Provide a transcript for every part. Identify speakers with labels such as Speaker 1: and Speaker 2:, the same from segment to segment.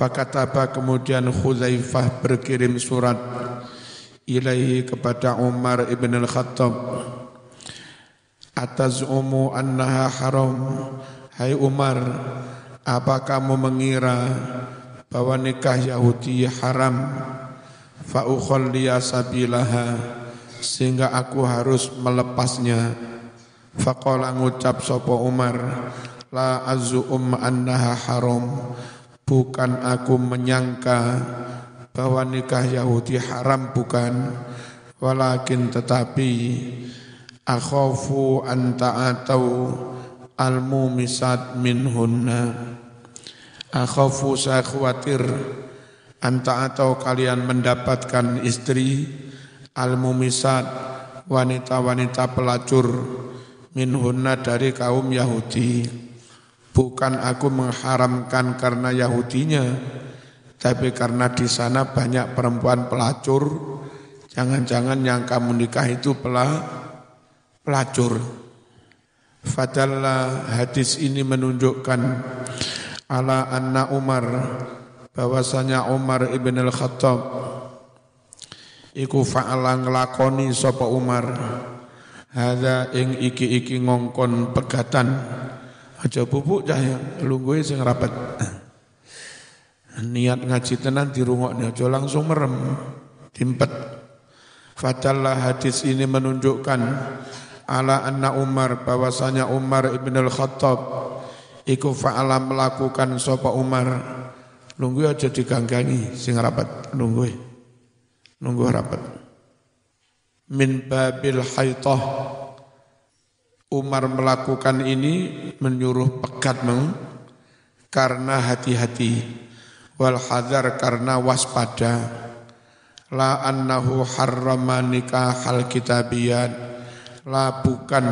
Speaker 1: Fakataba kemudian Khuzaifah berkirim surat ilaihi kepada Umar ibn al-Khattab. Atas umu annaha haram? Hai Umar apa kamu mengira bahwa nikah Yahudi haram? Fa ukhalliya sabilaha sehingga aku harus melepasnya. Faqala ngucap sapa Umar la azu um annaha haram bukan aku menyangka bahwa nikah Yahudi haram bukan. Walakin tetapi akhafu an ta'atau al-mumisat minhunna. Akhafu saya khawatir an ta'atau kalian mendapatkan istri al-mumisat wanita-wanita pelacur minhunna dari kaum Yahudi Bukan aku mengharamkan karena Yahudinya, tapi karena di sana banyak perempuan pelacur. Jangan-jangan yang kamu nikah itu pelacur. Fadalla hadis ini menunjukkan ala anna Umar bahwasanya Umar ibn al-Khattab iku fa'ala nglakoni sapa Umar hadza ing iki-iki ngongkon pegatan Aja bubuk cahya lungguhe sing rapat. Niat ngaji tenan dirungokne aja langsung merem, timpet. Fadallah hadis ini menunjukkan ala anna Umar bahwasanya Umar ibn al-Khattab iku fa'ala melakukan sapa Umar. Lungguh aja diganggangi sing rapat lungguh nunggu rapat. Min babil haitah Umar melakukan ini menyuruh pekat meng karena hati-hati. Wal hadar karena waspada. La annahu harrama nikahal kitabiyat la bukan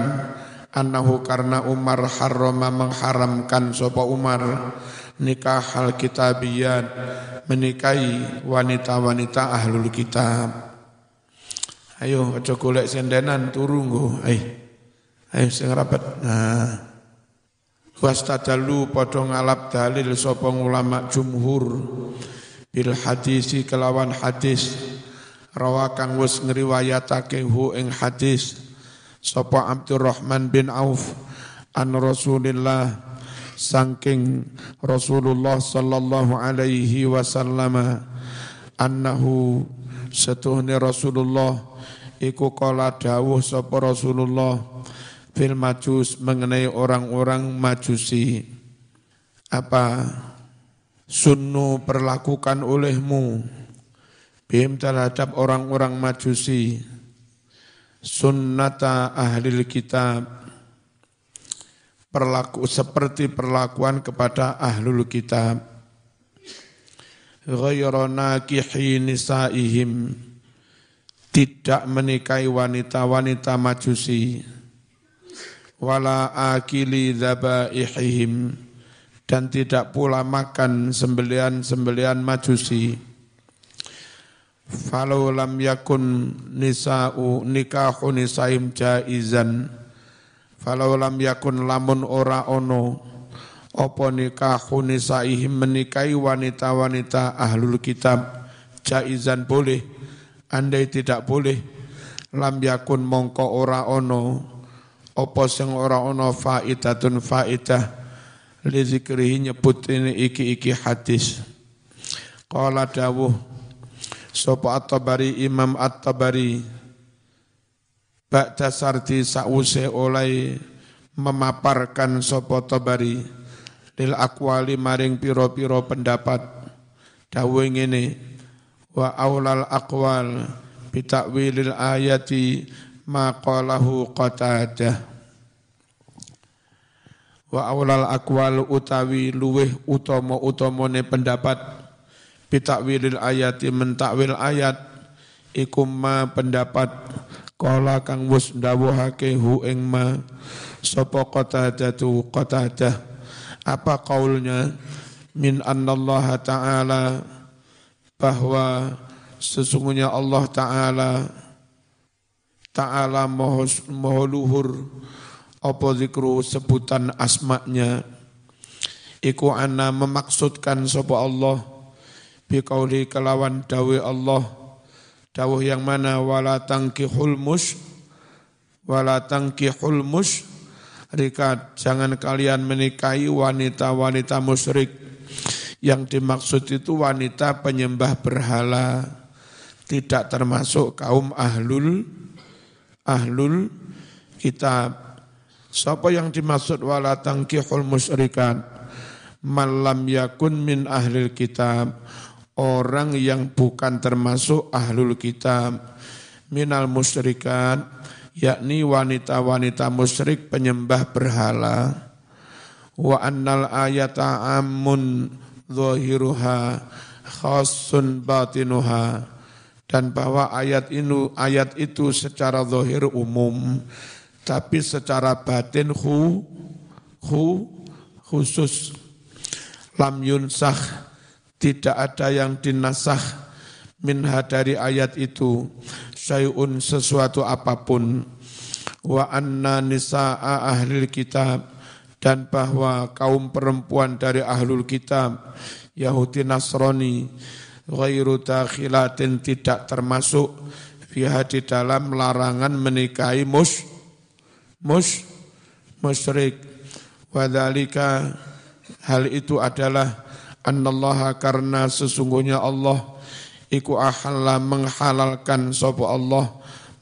Speaker 1: annahu karena Umar harrama mengharamkan sapa Umar nikah hal kitabiyat menikahi wanita-wanita ahlul kitab. Ayo aja golek sendenan turu nggo. Ayo Ayo sing rapat. Nah. Wastadalu padha ngalap dalil sapa ulama jumhur bil hadisi kelawan hadis rawa kang wis ngriwayatake hu ing hadis sapa Abdurrahman bin Auf an Rasulillah saking Rasulullah sallallahu alaihi wasallam annahu setuhne Rasulullah iku kala dawuh sapa Rasulullah fil majus mengenai orang-orang majusi. Apa sunnu perlakukan olehmu? Bim terhadap orang-orang majusi. Sunnata ahli kitab. Perlaku seperti perlakuan kepada ahlul kitab. Ghayra nakihi nisaihim. Tidak menikahi wanita-wanita majusi wala akili dzabaihim dan tidak pula makan sembelian-sembelian majusi. Falau lam yakun nisa'u nikahu nisaim jaizan. Falau lam yakun lamun ora ono opo nikahu nisaihim menikahi wanita-wanita ahlul kitab jaizan boleh andai tidak boleh lam yakun mongko ora ono apa sing ora ana faidatun faidah li zikrihi nyebut ini iki-iki hadis. Qala dawuh sapa at-tabari imam at-tabari ba'da sarti sause oleh memaparkan sapa tabari lil akwali maring piro-piro pendapat. Dawuh ngene wa aulal aqwal bitakwilil ayati maqalahu qatadah wa awlal akwal utawi luweh utama utamane pendapat bitakwilil ayati mentakwil ayat ikum ma pendapat. Kala kang wis ndawuhake hu ing ma sapa qatadatu qatadah? Apa kaulnya? Min annallaha ta'ala bahwa sesungguhnya Allah ta'ala ta'ala moho luhur apa zikru sebutan asma'nya? Iku anna memaksudkan sapa Allah biqauli kelawan dawe Allah. Dawuh yang mana? Wala tangkihul mus wala tangkihul mus. Rikat jangan kalian menikahi wanita-wanita musyrik. Yang dimaksud itu wanita penyembah berhala. Tidak termasuk kaum ahlul ahlul kitab Siapa yang dimaksud wala tangkihul musyrikat malam yakun min ahlil kitab. Orang yang bukan termasuk ahlul kitab. Minal musyrikat yakni wanita-wanita musyrik penyembah berhala. Wa annal ayata amun zahiruha khasun batinuha. Dan bahwa ayat ini ayat itu secara zahir umum tapi secara batin khu khu khusus. Lam yunsah tidak ada yang dinasah minha dari ayat itu. Syai'un sesuatu apa pun. Wa anna nisa'a ahli kitab. Dan bahwa kaum perempuan dari ahlul kitab Yahudi Nasrani ghairu dakhilatin tidak termasuk fiha di dalam larangan menikahi mus mus musyrik. Wadhalika hal itu adalah annallaha karena sesungguhnya Allah iku ahalla menghalalkan sapa Allah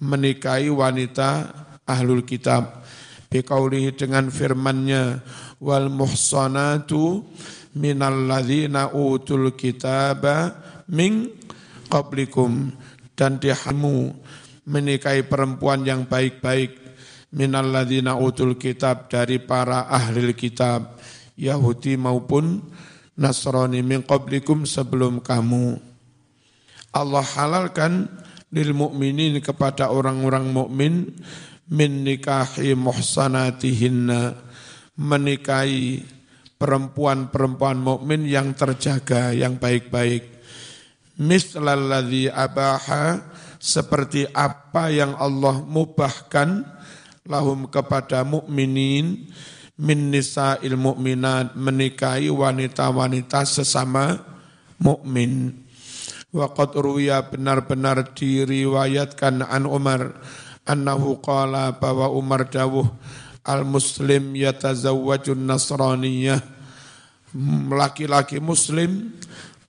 Speaker 1: menikahi wanita ahlul kitab. Biqaulihi dengan firman-Nya wal muhsanatu minal ladzina utul kitaba min qablikum. Dan dihamu menikahi perempuan yang baik-baik minal ladzina utul kitab dari para ahli kitab Yahudi maupun Nasrani min qablikum sebelum kamu. Allah halalkan lil mukminin kepada orang-orang mukmin min nikahi muhsanatihinna menikahi perempuan-perempuan mukmin yang terjaga, yang baik-baik. Mislalladzi abaha seperti apa yang Allah mubahkan lahum kepada mukminin min nisa'il mu'minat menikahi wanita-wanita sesama mukmin. Wa qad ruya benar-benar diriwayatkan an Umar annahu qala bahwa Umar dawuh al muslim yatazawwajun nasraniyah laki-laki muslim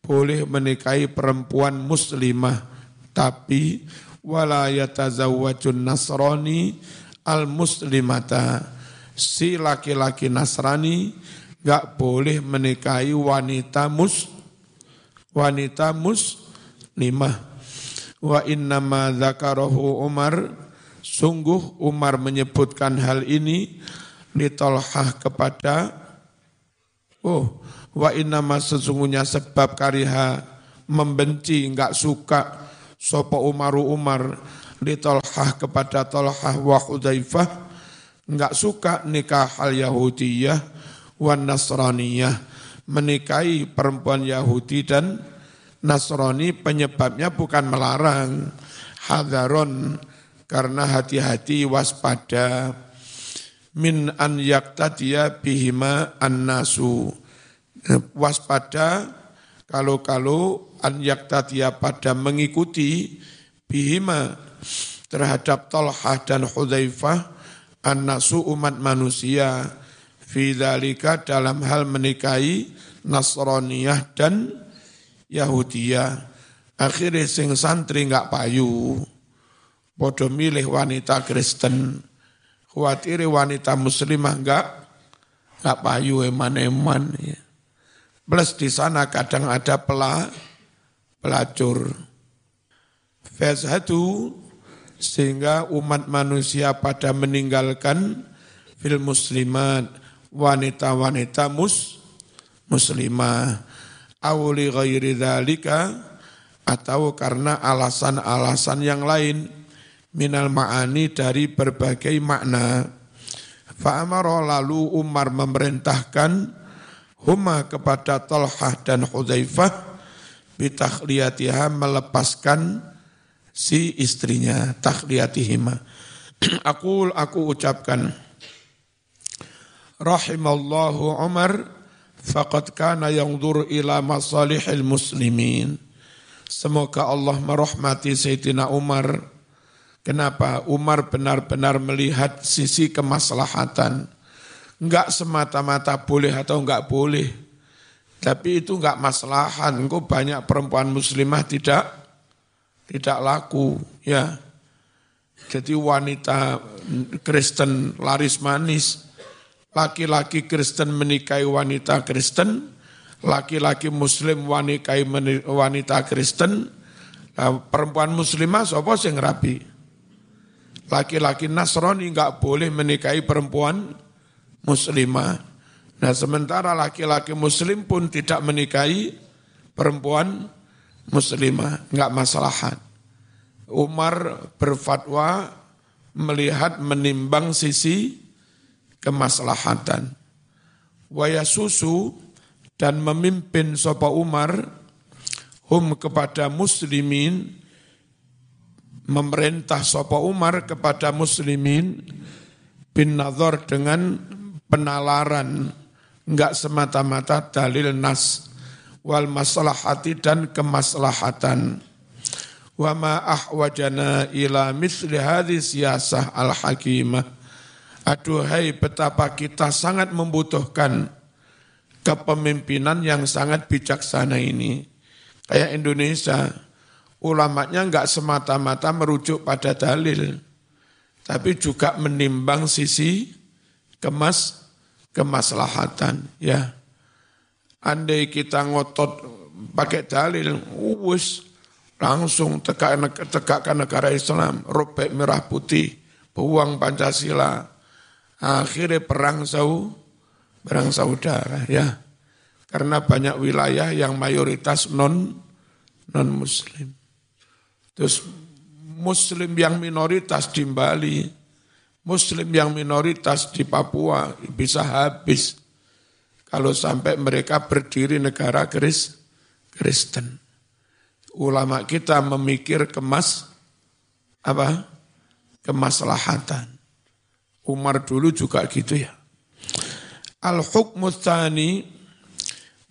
Speaker 1: boleh menikahi perempuan muslimah tapi wala yatazawwajun nasrani al muslimata si laki-laki Nasrani nggak boleh menikahi wanita mus wanita muslimah. Wa innama dzakarahu Umar. Sungguh Umar menyebutkan hal ini litolhah kepada oh wa innama sesungguhnya sebab kariha membenci nggak suka sopo Umaru Umar litolhah kepada Tolhah wa Hudzaifah enggak suka nikah al Yahudiyah wan Nasraniyah. Menikahi perempuan Yahudi dan Nasrani penyebabnya bukan melarang. Hadaron karena hati-hati waspada. Min an yaktadiya bihima an-nasu. Waspada kalau-kalau an yaktadiya pada mengikuti bihima terhadap Tolhah dan Hudzaifah an-nasu umat manusia fi dalam hal menikahi Nasraniyah dan Yahudiyah. Akhirnya sing santri enggak payu. Podo milih wanita Kristen. Khawatir wanita muslimah enggak enggak payu eman-eman ya. Plus di sana kadang ada pela, pelacur. Fazhatu sehingga umat manusia pada meninggalkan fil muslimat wanita-wanita mus muslimah. Awli ghairi dzalika atau karena alasan-alasan yang lain minal ma'ani dari berbagai makna. Fa'amara lalu Umar memerintahkan huma kepada Talhah dan Hudzaifah bitakhliyatiha melepaskan si istrinya takhliyatihima. aku aku ucapkan rahimallahu Umar faqad kana yanzur ila masalihil muslimin. Semoga Allah merahmati Sayyidina Umar. Kenapa? Umar benar-benar melihat sisi kemaslahatan. Enggak semata-mata boleh atau enggak boleh. Tapi itu enggak maslahan. Engkau banyak perempuan muslimah tidak tidak laku. ya. Jadi wanita Kristen laris manis laki-laki Kristen menikahi wanita Kristen, laki-laki Muslim menikahi wanita Kristen, perempuan Muslimah siapa sing rapi? Laki-laki Nasrani nggak boleh menikahi perempuan Muslimah. Nah sementara laki-laki Muslim pun tidak menikahi perempuan Muslimah, nggak masalah. Umar berfatwa melihat menimbang sisi kemaslahatan. Waya susu dan memimpin sopa Umar hum kepada muslimin memerintah sopa Umar kepada muslimin bin nazar dengan penalaran enggak semata-mata dalil nas wal maslahati dan kemaslahatan wa ma ahwajana ila misli hadis siyasah al hakimah Aduhai betapa kita sangat membutuhkan kepemimpinan yang sangat bijaksana ini. Kayak Indonesia, ulamanya enggak semata-mata merujuk pada dalil, tapi juga menimbang sisi kemas kemaslahatan. Ya, andai kita ngotot pakai dalil, uwus langsung tegakkan, tegakkan negara Islam, robek merah putih, buang Pancasila, akhirnya perang sau perang saudara ya. Karena banyak wilayah yang mayoritas non non muslim terus muslim yang minoritas di Bali muslim yang minoritas di Papua bisa habis kalau sampai mereka berdiri negara Kris, Kristen. Ulama kita memikir kemas apa? Kemaslahatan. Umar dulu juga gitu ya. Al-hukmu tsani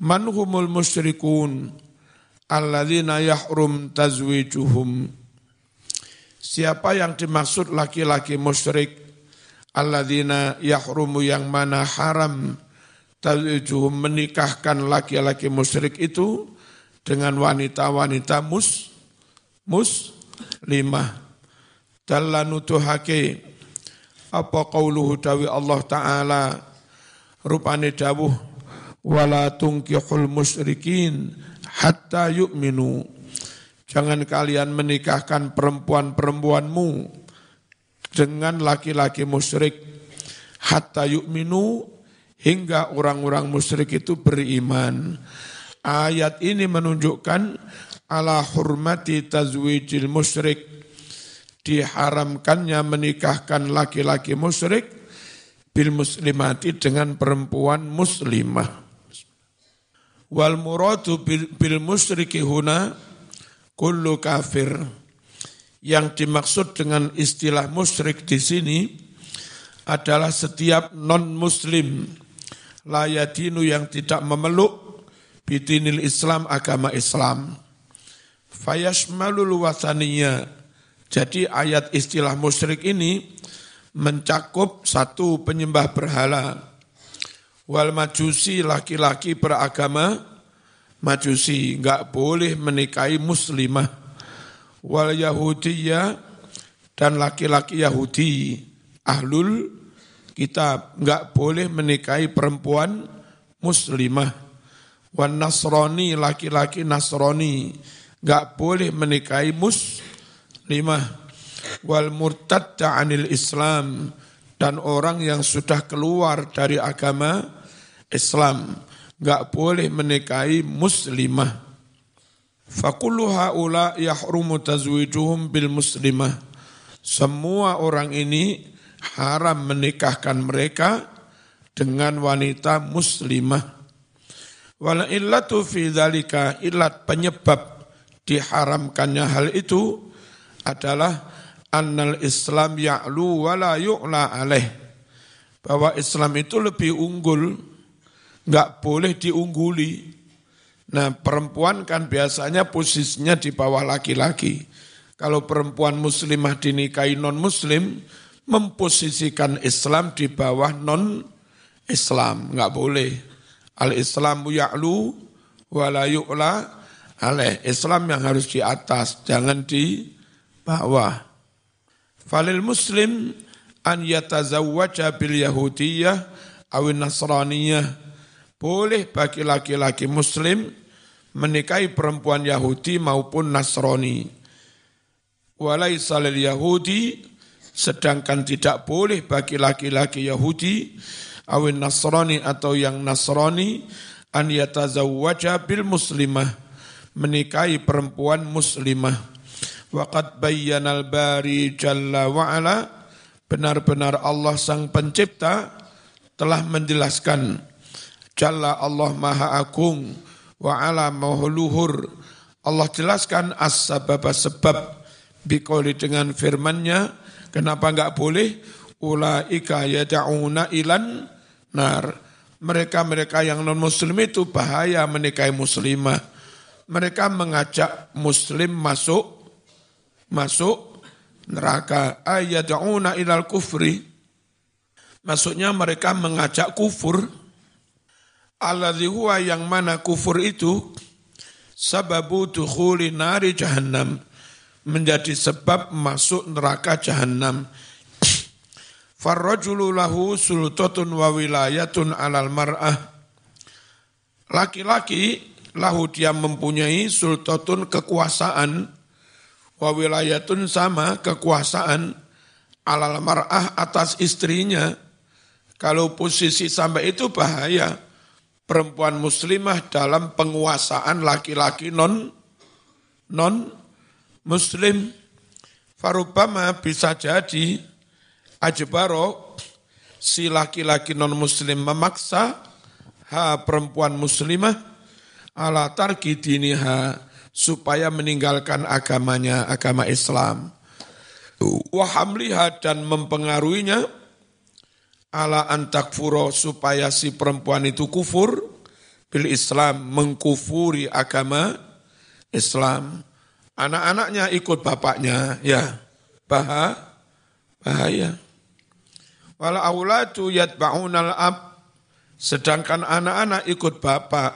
Speaker 1: man humul musyrikun alladzina yahrum tazwijuhum. Siapa yang dimaksud laki-laki musyrik? Alladzina yahrumu yang mana haram tazwijuhum menikahkan laki-laki musyrik itu dengan wanita-wanita mus muslimah. Dallanutuhake apa qauluhu dawi Allah taala rupane dawuh wala tungkihul musyrikin hatta yu'minu jangan kalian menikahkan perempuan-perempuanmu dengan laki-laki musyrik hatta yu'minu hingga orang-orang musyrik itu beriman ayat ini menunjukkan ala hurmati tazwijil musyrik diharamkannya menikahkan laki-laki musyrik bil muslimati dengan perempuan muslimah. Wal muradu bil, bil musyriki huna kullu kafir. Yang dimaksud dengan istilah musyrik di sini adalah setiap non-muslim layadinu yang tidak memeluk bitinil Islam agama Islam. Fayashmalul wasaniyah jadi ayat istilah musyrik ini mencakup satu penyembah berhala, wal majusi laki-laki beragama majusi. Nggak boleh menikahi muslimah, wal yahudiyah dan laki-laki Yahudi. Ahlul kitab. Nggak boleh menikahi perempuan muslimah, wan nasrani laki-laki nasrani. Nggak boleh menikahi mus Lima, wal murtadda anil Islam. Dan orang yang sudah keluar dari agama Islam. Nggak boleh menikahi muslimah. Fakullu haula yahrumu tazwijuhum bil muslimah. Semua orang ini haram menikahkan mereka dengan wanita muslimah. Wala illatu fi dzalika illat penyebab diharamkannya hal itu adalah annal Islam ya'lu wa la yu'la alaih. Bahwa Islam itu lebih unggul, nggak boleh diungguli. Nah perempuan kan biasanya posisinya di bawah laki-laki. Kalau perempuan muslimah dinikahi non muslim, memposisikan Islam di bawah non Islam, nggak boleh. Al Islamu ya'lu wala yu'la alaih. Islam yang harus di atas, jangan di bawah. Falil muslim an yatazawwaja bil yahudiyah awin nasraniyah. Boleh bagi laki-laki muslim menikahi perempuan Yahudi maupun Nasrani. Walaisa lil Yahudi sedangkan tidak boleh bagi laki-laki Yahudi awin Nasrani atau yang Nasrani an yatazawwaja bil muslimah menikahi perempuan muslimah. Waqad bayyana al-bari jalla wa ala benar-benar Allah sang pencipta telah menjelaskan jalla Allah maha agung wa ala mahluhur Allah jelaskan as-sabab sebab bikoli dengan firmannya Kenapa enggak boleh? Ulaika yada'una ilan nar. Mereka-mereka yang non-muslim itu bahaya menikahi muslimah. Mereka mengajak muslim masuk masuk neraka. Ayada'una ilal kufri. Maksudnya mereka mengajak kufur. Alladhi huwa yang mana kufur itu sababu dukhuli nari jahannam menjadi sebab masuk neraka jahanam. Farrajulu lahu sultatun wa wilayatun alal mar'ah. Laki-laki lahu dia mempunyai sultatun kekuasaan wa wilayatun sama kekuasaan alal mar'ah atas istrinya. Kalau posisi sampai itu bahaya. Perempuan muslimah dalam penguasaan laki-laki non non muslim farubama bisa jadi ajbaro si laki-laki non muslim memaksa ha perempuan muslimah ala tarki diniha supaya meninggalkan agamanya agama Islam. Wa hamliha dan mempengaruhinya ala antakfuro supaya si perempuan itu kufur bil Islam mengkufuri agama Islam Anak-anaknya ikut bapaknya, ya bahaya. bahaya. Wal aulatu yatba'unal ab, sedangkan anak-anak ikut bapak.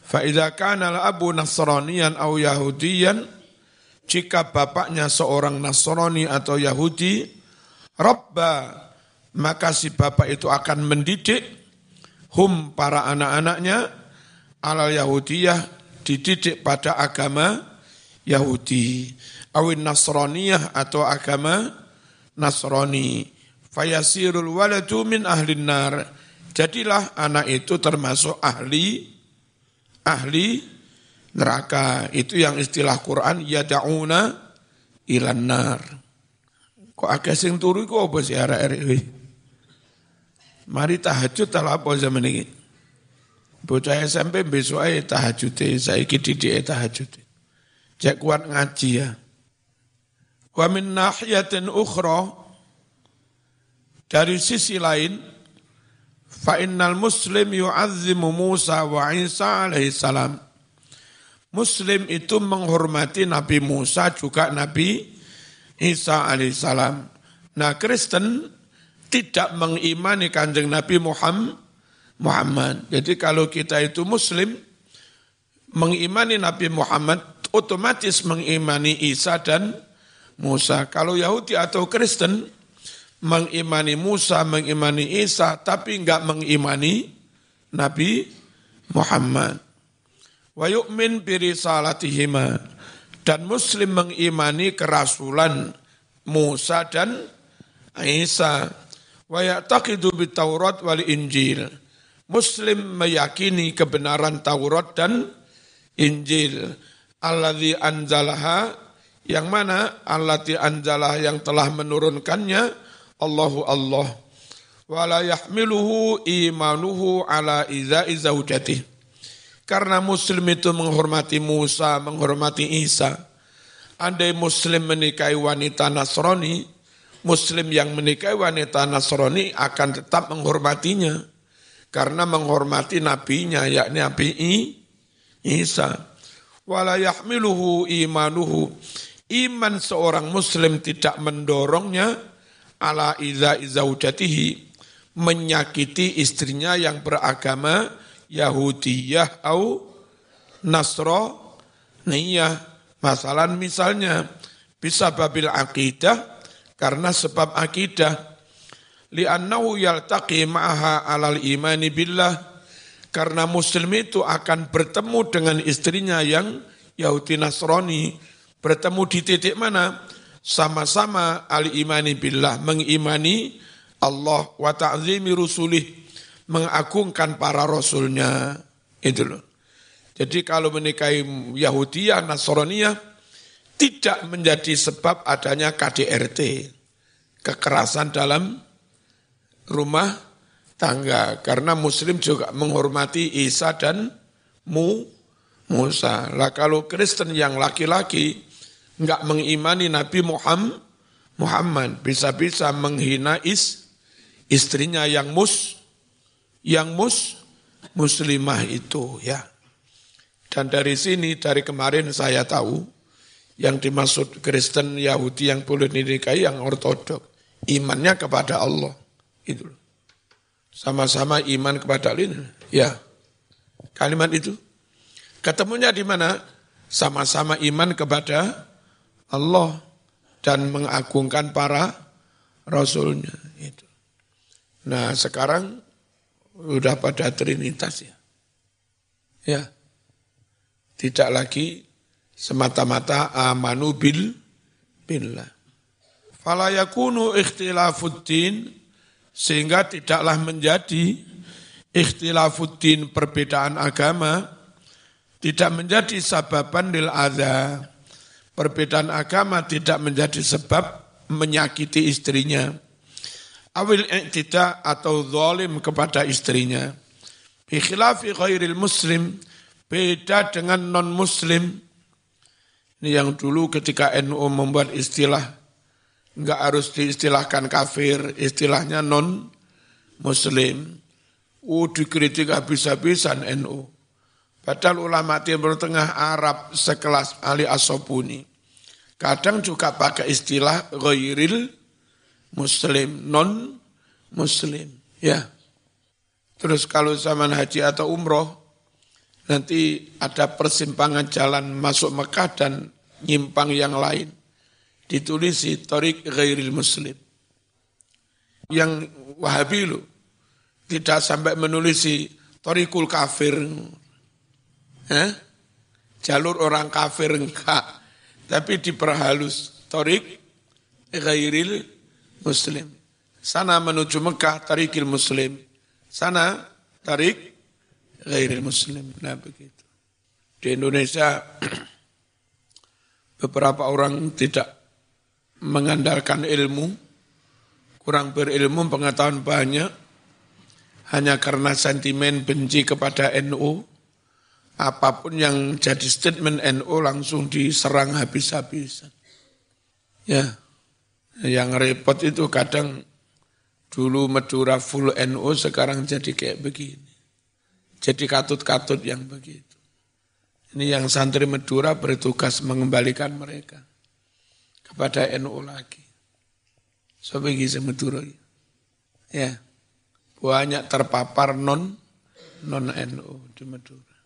Speaker 1: Fa idza kana al-abu nasraniyan aw yahudiyan, jika bapaknya seorang Nasrani atau Yahudi, Rabba, maka si bapak itu akan mendidik hum para anak-anaknya alal Yahudiyah dididik pada agama Yahudi, awin Nasraniyah atau agama Nasrani. Fayasirul waladu min ahlin nar. Jadilah anak itu termasuk ahli ahli neraka. Itu yang istilah Quran yada'una ilan nar. Kok agak sing turu kok apa sih Mari tahajud telah apa zaman ini. Bocah SMP besok aja tahajud, saya didik tahajud. Cek kuat ngaji ya. Wa min nahiyatin ukhra dari sisi lain fa innal muslim yu'azzimu Musa wa Isa alaihi salam. Muslim itu menghormati Nabi Musa juga Nabi Isa alaihi salam. Nah Kristen tidak mengimani kanjeng Nabi Muhammad. Muhammad. Jadi kalau kita itu Muslim, mengimani Nabi Muhammad, otomatis mengimani Isa dan Musa. Kalau Yahudi atau Kristen mengimani Musa, mengimani Isa, tapi enggak mengimani Nabi Muhammad. Wa yu'min birisalatihima. Dan Muslim mengimani kerasulan Musa dan Isa. Wa ya'taqidu bitaurat wal Injil. Muslim meyakini kebenaran Taurat dan Injil alladzi anzalaha yang mana? Allati anzalah yang telah menurunkannya Allahu Allah. Wala yahmiluhu imanuhu ala izai zaujati karena muslim itu menghormati Musa menghormati Isa. Andai muslim menikahi wanita Nasrani muslim yang menikahi wanita Nasrani akan tetap menghormatinya. Karena menghormati nabinya yakni Nabi Isa. Wala yahmiluhu imanuhu. Iman seorang muslim tidak mendorongnya ala iza izaujatihi menyakiti istrinya yang beragama Yahudiyah au Nasraniyah. Masalah misalnya bisa babil akidah karena sebab akidah li'annahu yaltaqi ma'aha alal imani billah karena muslim itu akan bertemu dengan istrinya yang Yahudi Nasrani. Bertemu di titik mana? Sama-sama al imani billah. Mengimani Allah wa ta'zimi rusulih. Mengagungkan para rasulnya. Itu loh. Jadi kalau menikahi Yahudiyah Nasraniyah tidak menjadi sebab adanya KDRT kekerasan dalam rumah tangga karena muslim juga menghormati Isa dan Mu Musa. Lah kalau Kristen yang laki-laki enggak mengimani Nabi Muhammad Muhammad bisa-bisa menghina is istrinya yang mus yang mus muslimah itu ya. Dan dari sini dari kemarin saya tahu yang dimaksud Kristen Yahudi yang boleh dinikahi yang ortodok imannya kepada Allah. Itu Sama-sama iman kepada Allah. Ya. Kalimat itu. Ketemunya di mana? Sama-sama iman kepada Allah dan mengagungkan para rasulnya. Itu. Nah sekarang udah pada trinitas ya. Ya. Tidak lagi semata-mata amanu bil billah. Fala yakunu ikhtilafuddin sehingga tidaklah menjadi ikhtilafuddin perbedaan agama tidak menjadi sababan lil adha. Perbedaan agama tidak menjadi sebab menyakiti istrinya. Awil tidak atau zalim kepada istrinya. Bikhilafi khairil muslim, beda dengan non muslim. Ini yang dulu ketika NU membuat istilah Enggak harus diistilahkan kafir, istilahnya non muslim. Uh, dikritik habis-habisan NU. Padahal ulama Timur Tengah Arab sekelas Ali Asobuni. Kadang juga pakai istilah ghairil muslim, non muslim. Ya. Terus kalau zaman haji atau umroh, nanti ada persimpangan jalan masuk Mekah dan nyimpang yang lain ditulisi Torik Ghairil Muslim. Yang Wahabi lu tidak sampai menulisi Torikul Kafir. Eh? Jalur orang kafir enggak. Tapi diperhalus Torik Ghairil Muslim. Sana menuju Mekah Tarikil Muslim. Sana Tarik Ghairil Muslim. Nah begitu. Di Indonesia beberapa orang tidak mengandalkan ilmu, kurang berilmu, pengetahuan banyak, hanya karena sentimen benci kepada NU, apa pun yang jadi statement NU langsung diserang habis-habisan. Ya, yang repot itu kadang dulu Madura full NU, sekarang jadi kayak begini. Jadi katut-katut yang begitu. Ini yang santri Madura bertugas mengembalikan mereka kepada NU lagi. Sebagai Madura. Ya. Banyak terpapar non non NU di Madura.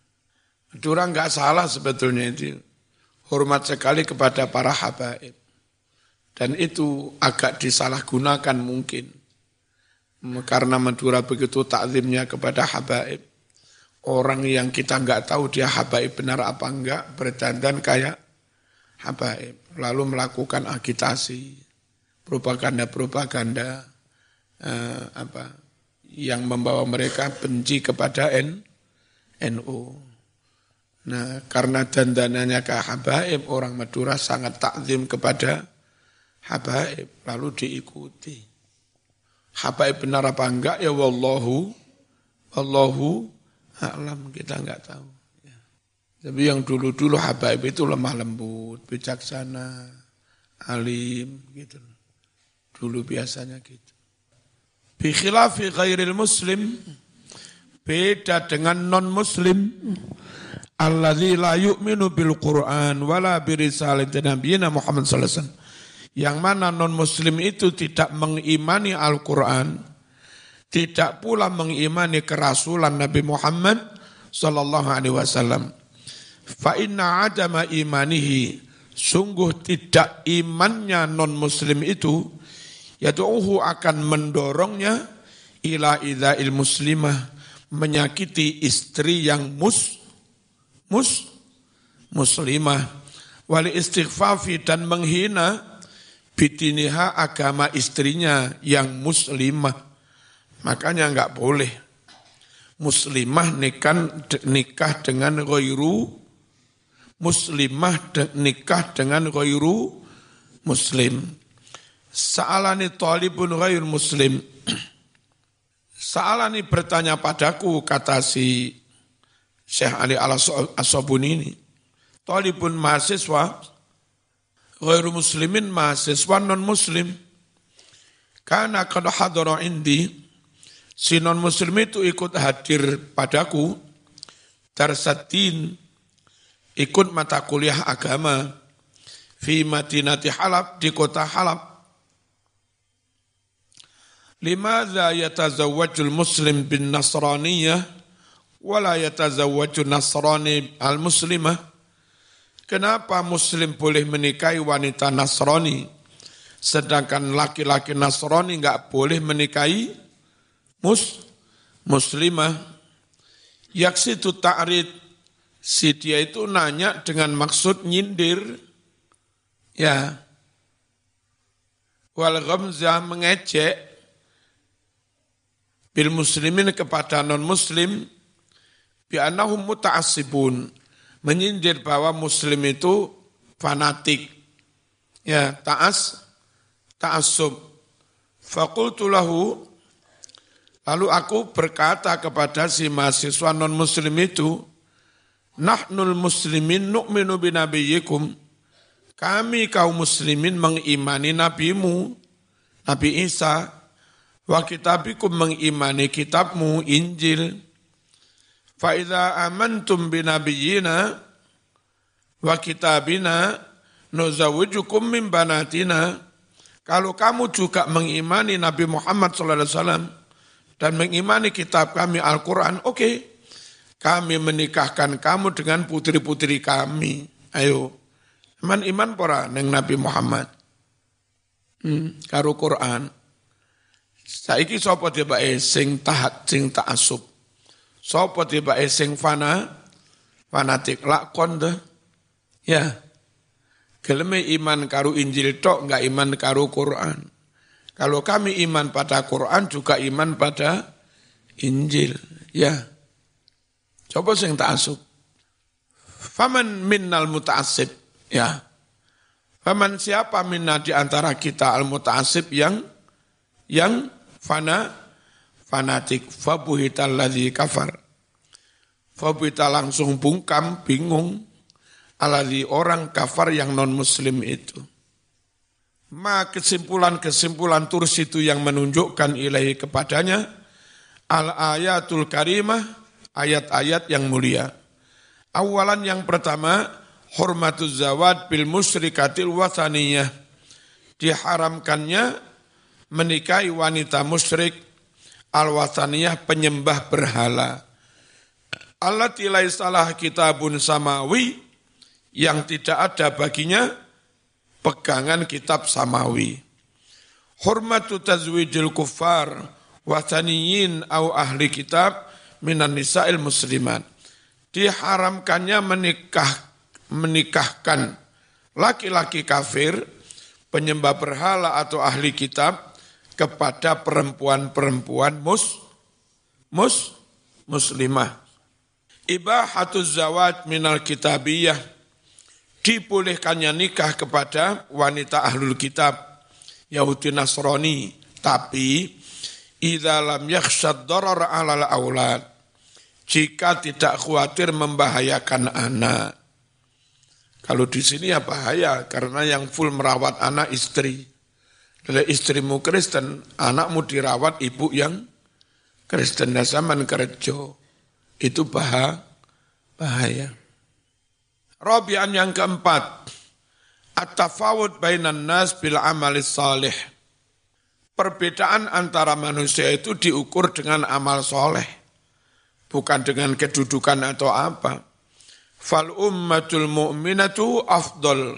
Speaker 1: Madura enggak salah sebetulnya itu. Hormat sekali kepada para habaib. Dan itu agak disalahgunakan mungkin. Karena Madura begitu takzimnya kepada habaib. Orang yang kita enggak tahu dia habaib benar apa enggak, berdandan kayak habaib lalu melakukan agitasi, propaganda-propaganda eh, apa yang membawa mereka benci kepada NU. Nah, karena dandanannya ke habaib, orang Madura sangat takzim kepada habaib, lalu diikuti. Habaib benar apa enggak ya wallahu, wallahu alam kita enggak tahu. Tapi yang dulu-dulu habaib itu lemah lembut, bijaksana, alim gitu. Dulu biasanya gitu. Bi khilafi ghairil muslim beda dengan non muslim alladzi la yu'minu bil Qur'an wala bi risalati nabiyina Muhammad sallallahu alaihi wasallam yang mana non muslim itu tidak mengimani Al-Qur'an tidak pula mengimani kerasulan Nabi Muhammad sallallahu alaihi wasallam fa inna adama imanihi. Sungguh tidak imannya non muslim itu yaitu akan mendorongnya ila il muslimah menyakiti istri yang mus mus muslimah. Wali istighfafi dan menghina bitiniha agama istrinya yang muslimah. Makanya enggak boleh. Muslimah nikah nikah dengan ghairu muslimah nikah dengan ghairu muslim sa'alani talibun ghair muslim sa'alani bertanya padaku kata si Syekh Ali Al-Asobuni ini. Talibun mahasiswa, ghairu muslimin mahasiswa non-muslim. Karena kalau hadara indi, si non-muslim itu ikut hadir padaku, darsatin, ikut mata kuliah agama, fi Madinati Halab, di kota Halab. Limadha yatazawwajul muslim bin nasraniyah wala yatazawwaju nasrani al-muslimah. Kenapa muslim boleh menikahi wanita Nasrani sedangkan laki-laki Nasrani enggak boleh menikahi mus muslimah? Yaksi itu ta'rid si dia itu nanya dengan maksud nyindir. Ya. Wal ghamzah mengejek. Bil muslimin kepada non muslim bi'annahum muta'assibun. Menyindir bahwa muslim itu fanatik. Ya ta'as ta'assub. Faqultu lahu. Lalu aku berkata kepada si mahasiswa non muslim itu nahnul muslimin nu'minu binabiyyikum kami kaum muslimin mengimani nabimu Nabi Isa wa kitabikum mengimani kitabmu Injil Fa'idha amantum binabiyina wa kitabina nuzawijukum min banatina. Kalau kamu juga mengimani Nabi Muhammad SAW dan mengimani kitab kami Al-Quran, oke. Okay. Kami menikahkan kamu dengan putri-putri kami. Ayo. Iman iman pora neng Nabi Muhammad. Hmm, karo Quran. Saiki sapa dia bae sing tahat sing ta'assub. Sopo tiba esing fana, fanatik lakon deh. Ya, geleme iman karu Injil tok, enggak iman karu Quran. Kalau kami iman pada Quran juga iman pada Injil. Ya, coba sing asuk. Faman minnal muta'asib. Ya, Faman siapa minna di antara kita al muta'asib yang yang fana fanatik fabuhital ladzi kafar. Fabuhita langsung bungkam, bingung alladzi orang kafar yang non muslim itu. Ma kesimpulan-kesimpulan turs itu yang menunjukkan ilahi kepadanya al ayatul karimah ayat-ayat yang mulia. Awalan yang pertama hormatuz zawad bil musyrikatil wasaniyah diharamkannya menikahi wanita musyrik al-wataniyah penyembah berhala. Allah tilai salah kitabun samawi yang tidak ada baginya pegangan kitab samawi. Hormatu tazwijil kufar wataniyin au ahli kitab minan nisa'il muslimat. Diharamkannya menikah menikahkan laki-laki kafir, penyembah berhala atau ahli kitab kepada perempuan-perempuan mus, mus, muslimah. Ibahatuz zawat minal kitabiyah, dibolehkannya nikah kepada wanita ahlul kitab, Yahudi Nasrani, tapi idza lam yakhshad darar alal aulad, jika tidak khawatir membahayakan anak. Kalau di sini ya bahaya karena yang full merawat anak istri. Kalau istrimu Kristen, anakmu dirawat ibu yang Kristen zaman kerja itu bahaya. bahaya. Rabi'an yang keempat, at-tafawud bainan nas bil amalis salih. Perbedaan antara manusia itu diukur dengan amal soleh, bukan dengan kedudukan atau apa. Fal ummatul mu'minatu afdol,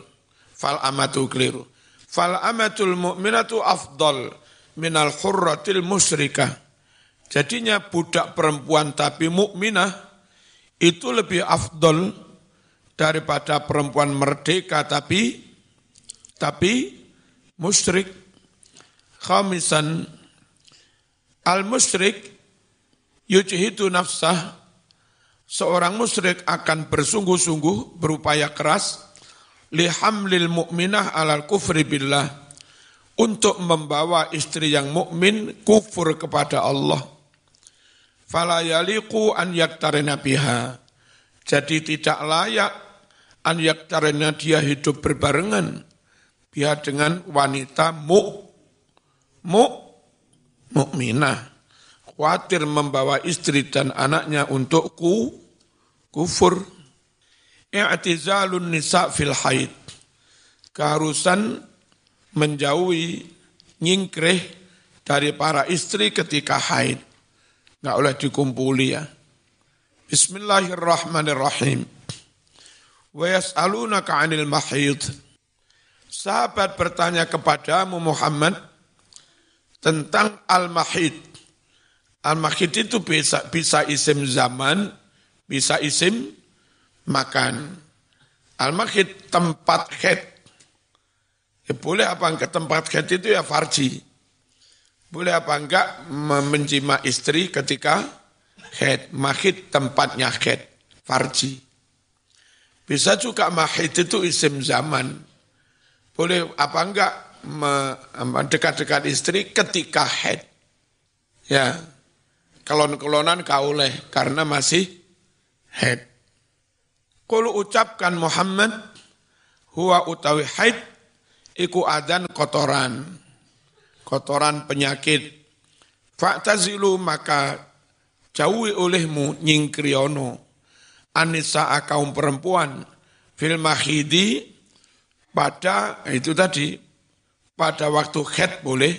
Speaker 1: fal amatu keliru. Fal amatul mu'minatu afdol minal khurratil musyrikah. Jadinya budak perempuan tapi mukminah itu lebih afdol daripada perempuan merdeka tapi tapi musyrik. Khamisan al musyrik yujhidu nafsah seorang musyrik akan bersungguh-sungguh berupaya keras lihamlil mu'minah alal kufri billah untuk membawa istri yang mukmin kufur kepada Allah. Fala yaliqu an yaktarina biha. Jadi tidak layak an yaktarina dia hidup berbarengan biha dengan wanita mu mu mukminah. Khawatir membawa istri dan anaknya untuk ku kufur. I'tizalun nisa fil haid. Keharusan menjauhi nyingkreh dari para istri ketika haid. Nggak boleh dikumpuli ya. Bismillahirrahmanirrahim. Wa yas'alunaka 'anil mahid. Sahabat bertanya kepadamu Muhammad tentang al-mahid. Al-mahid itu bisa bisa isim zaman, bisa isim makan. Al-mahid tempat haid Ya boleh apa enggak tempat head itu ya farji. Boleh apa enggak menjima istri ketika head. Mahid tempatnya head, farji. Bisa juga mahid itu isim zaman. Boleh apa enggak dekat-dekat istri ketika head. Ya, kelon-kelonan kauleh karena masih head. Kalau ucapkan Muhammad, huwa utawi haid, iku adan kotoran, kotoran penyakit. Fa'tazilu maka jauhi olehmu nyingkriono anisa kaum perempuan fil mahidi pada itu tadi pada waktu head boleh.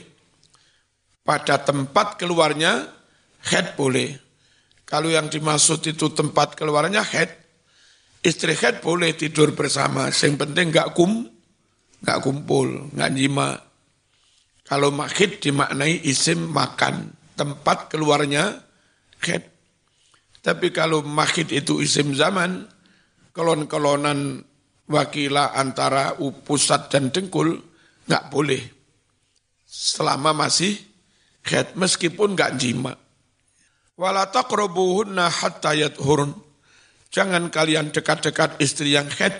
Speaker 1: Pada tempat keluarnya head boleh. Kalau yang dimaksud itu tempat keluarnya head. Istri head boleh tidur bersama. Yang penting enggak kum nggak kumpul, nggak jima. Kalau makhid dimaknai isim makan, tempat keluarnya khed. Tapi kalau makhid itu isim zaman, kelon-kelonan wakila antara pusat dan dengkul, nggak boleh. Selama masih khed, meskipun nggak jima. Wala taqrabuhunna hatta yathurun. Jangan kalian dekat-dekat istri yang khed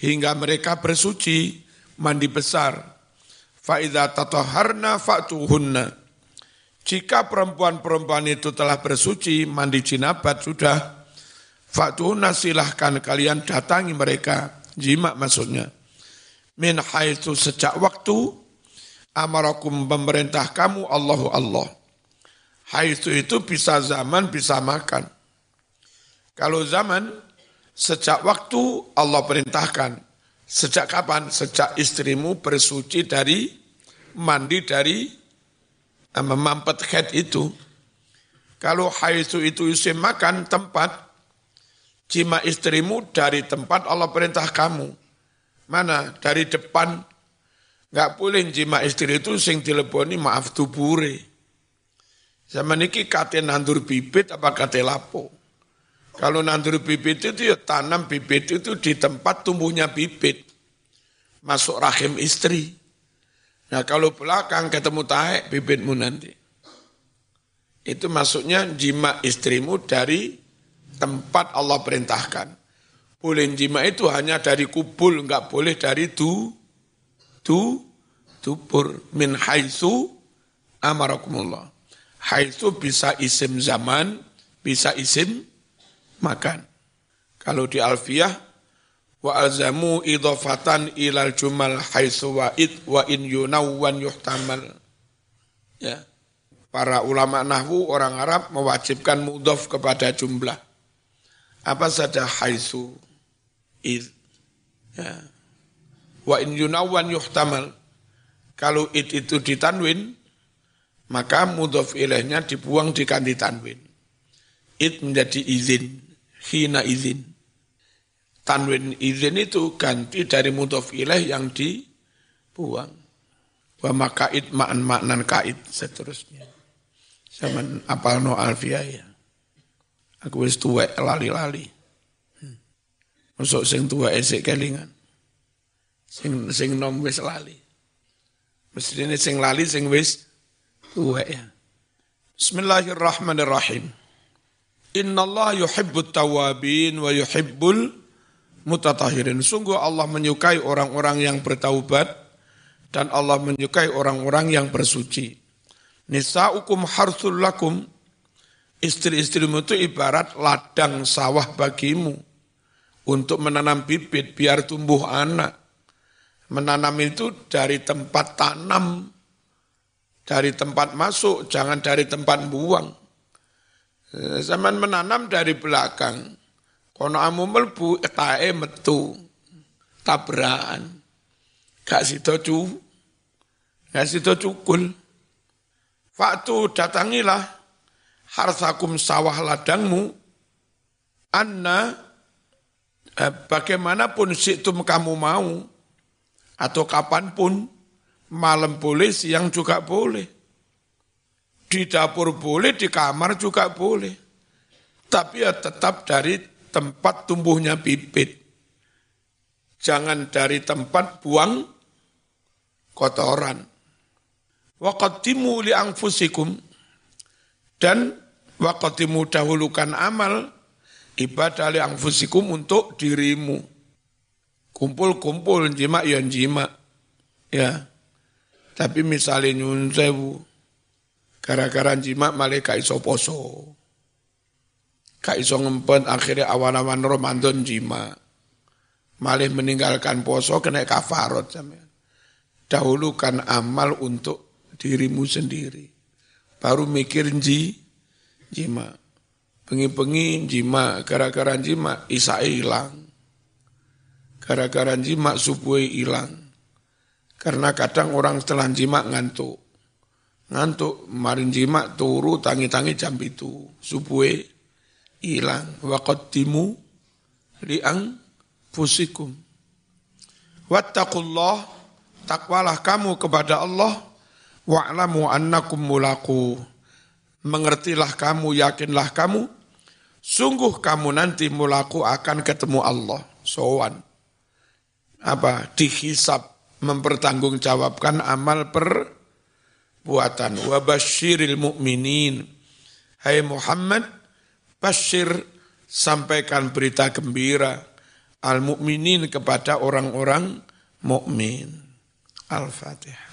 Speaker 1: hingga mereka bersuci mandi besar. Fa'idha tatoharna fa'tuhunna. Jika perempuan-perempuan itu telah bersuci, mandi jinabat sudah, fa'tuhunna silahkan kalian datangi mereka. Jima maksudnya. Min haitsu sejak waktu amarakum pemerintah kamu Allahu Allah. Haitsu itu bisa zaman, bisa makan. Kalau zaman, sejak waktu Allah perintahkan. Sejak kapan? Sejak istrimu bersuci dari mandi dari eh, memampet head itu. Kalau haitu itu isim makan tempat, jima istrimu dari tempat Allah perintah kamu. Mana? Dari depan. Enggak boleh jima istri itu sing dileboni maaf tubure. Zaman ini kate nandur bibit apa kate lapo. Kalau nandur bibit itu ya tanam bibit itu di tempat tumbuhnya bibit. Masuk rahim istri. Nah kalau belakang ketemu taek bibitmu nanti. Itu masuknya jima istrimu dari tempat Allah perintahkan. Boleh jima itu hanya dari kubul, enggak boleh dari tu, tu, tubur. Min haitsu amarakumullah. Haitsu bisa isim zaman, bisa isim makan. Kalau di Alfiyah, wa alzamu idhafatan ilal jumal haitsu wa id wa in yunawwan yuhtamal. Ya. para ulama nahwu orang Arab mewajibkan mudhof kepada jumlah. Apa saja haisu, id. Ya. Wa in yunawan yuhtamal. Kalau id itu ditanwin, maka mudhof ilahnya dibuang diganti tanwin. Id menjadi izin, hina izin. Tanwin izin itu ganti dari mudhof ilah yang dibuang. Wa makaid ma'an maknan kaid seterusnya. Zaman apal no alfia ya. Aku wis tuwek lali-lali. Masuk sing tua esek kelingan. Sing sing nom wis lali. Mestine sing lali sing wis tuwek ya. Bismillahirrahmanirrahim. Inna Allah yuhibbut tawabin wa yuhibbul mutatahirin. Sungguh Allah menyukai orang-orang yang bertaubat dan Allah menyukai orang-orang yang bersuci. Nisa'ukum harsul lakum. Istri-istrimu itu ibarat ladang sawah bagimu. Untuk menanam bibit biar tumbuh anak. Menanam itu dari tempat tanam. Dari tempat masuk, jangan dari tempat buang. Zaman menanam dari belakang. Kono amu melbu, etae metu. Tabrakan. Gak sido cu. Gak sido cukul. Faktu datangilah harsakum sawah ladangmu, anna eh, bagaimanapun situm kamu mau, atau kapan pun, malam boleh, siang juga boleh. Di dapur boleh, di kamar juga boleh. Tapi ya tetap dari tempat tumbuhnya bibit. Jangan dari tempat buang kotoran waqaddimu li anfusikum dan waqaddimu dahulukan amal ibadah li anfusikum untuk dirimu. Kumpul-kumpul jima ya jima. Ya. Tapi misalnya nyun sewu, gara-gara jima malah gak iso poso. Gak iso ngempet akhirnya awan-awan Ramadan jima. Malah meninggalkan poso kena kafarot Dahulukan amal untuk dirimu sendiri. Baru mikir ji, jima. Pengi-pengi jima, gara-gara jima isa hilang. Gara-gara jima subuh hilang. Karena kadang orang setelah jima ngantuk. Ngantuk, marin jima turu tangi-tangi jam itu. Subuh hilang. Waqaddimu liang fusikum. Wattaqullah, takwalah kamu kepada Allah wa'lamu annakum mulaku. Mengertilah kamu, yakinlah kamu, sungguh kamu nanti mulaku akan ketemu Allah. Sowan. Apa? Dihisap, mempertanggungjawabkan amal perbuatan. Wa basyiril mu'minin. Hai Muhammad, basyir, sampaikan berita gembira al-mu'minin kepada orang-orang mukmin. Al-Fatihah.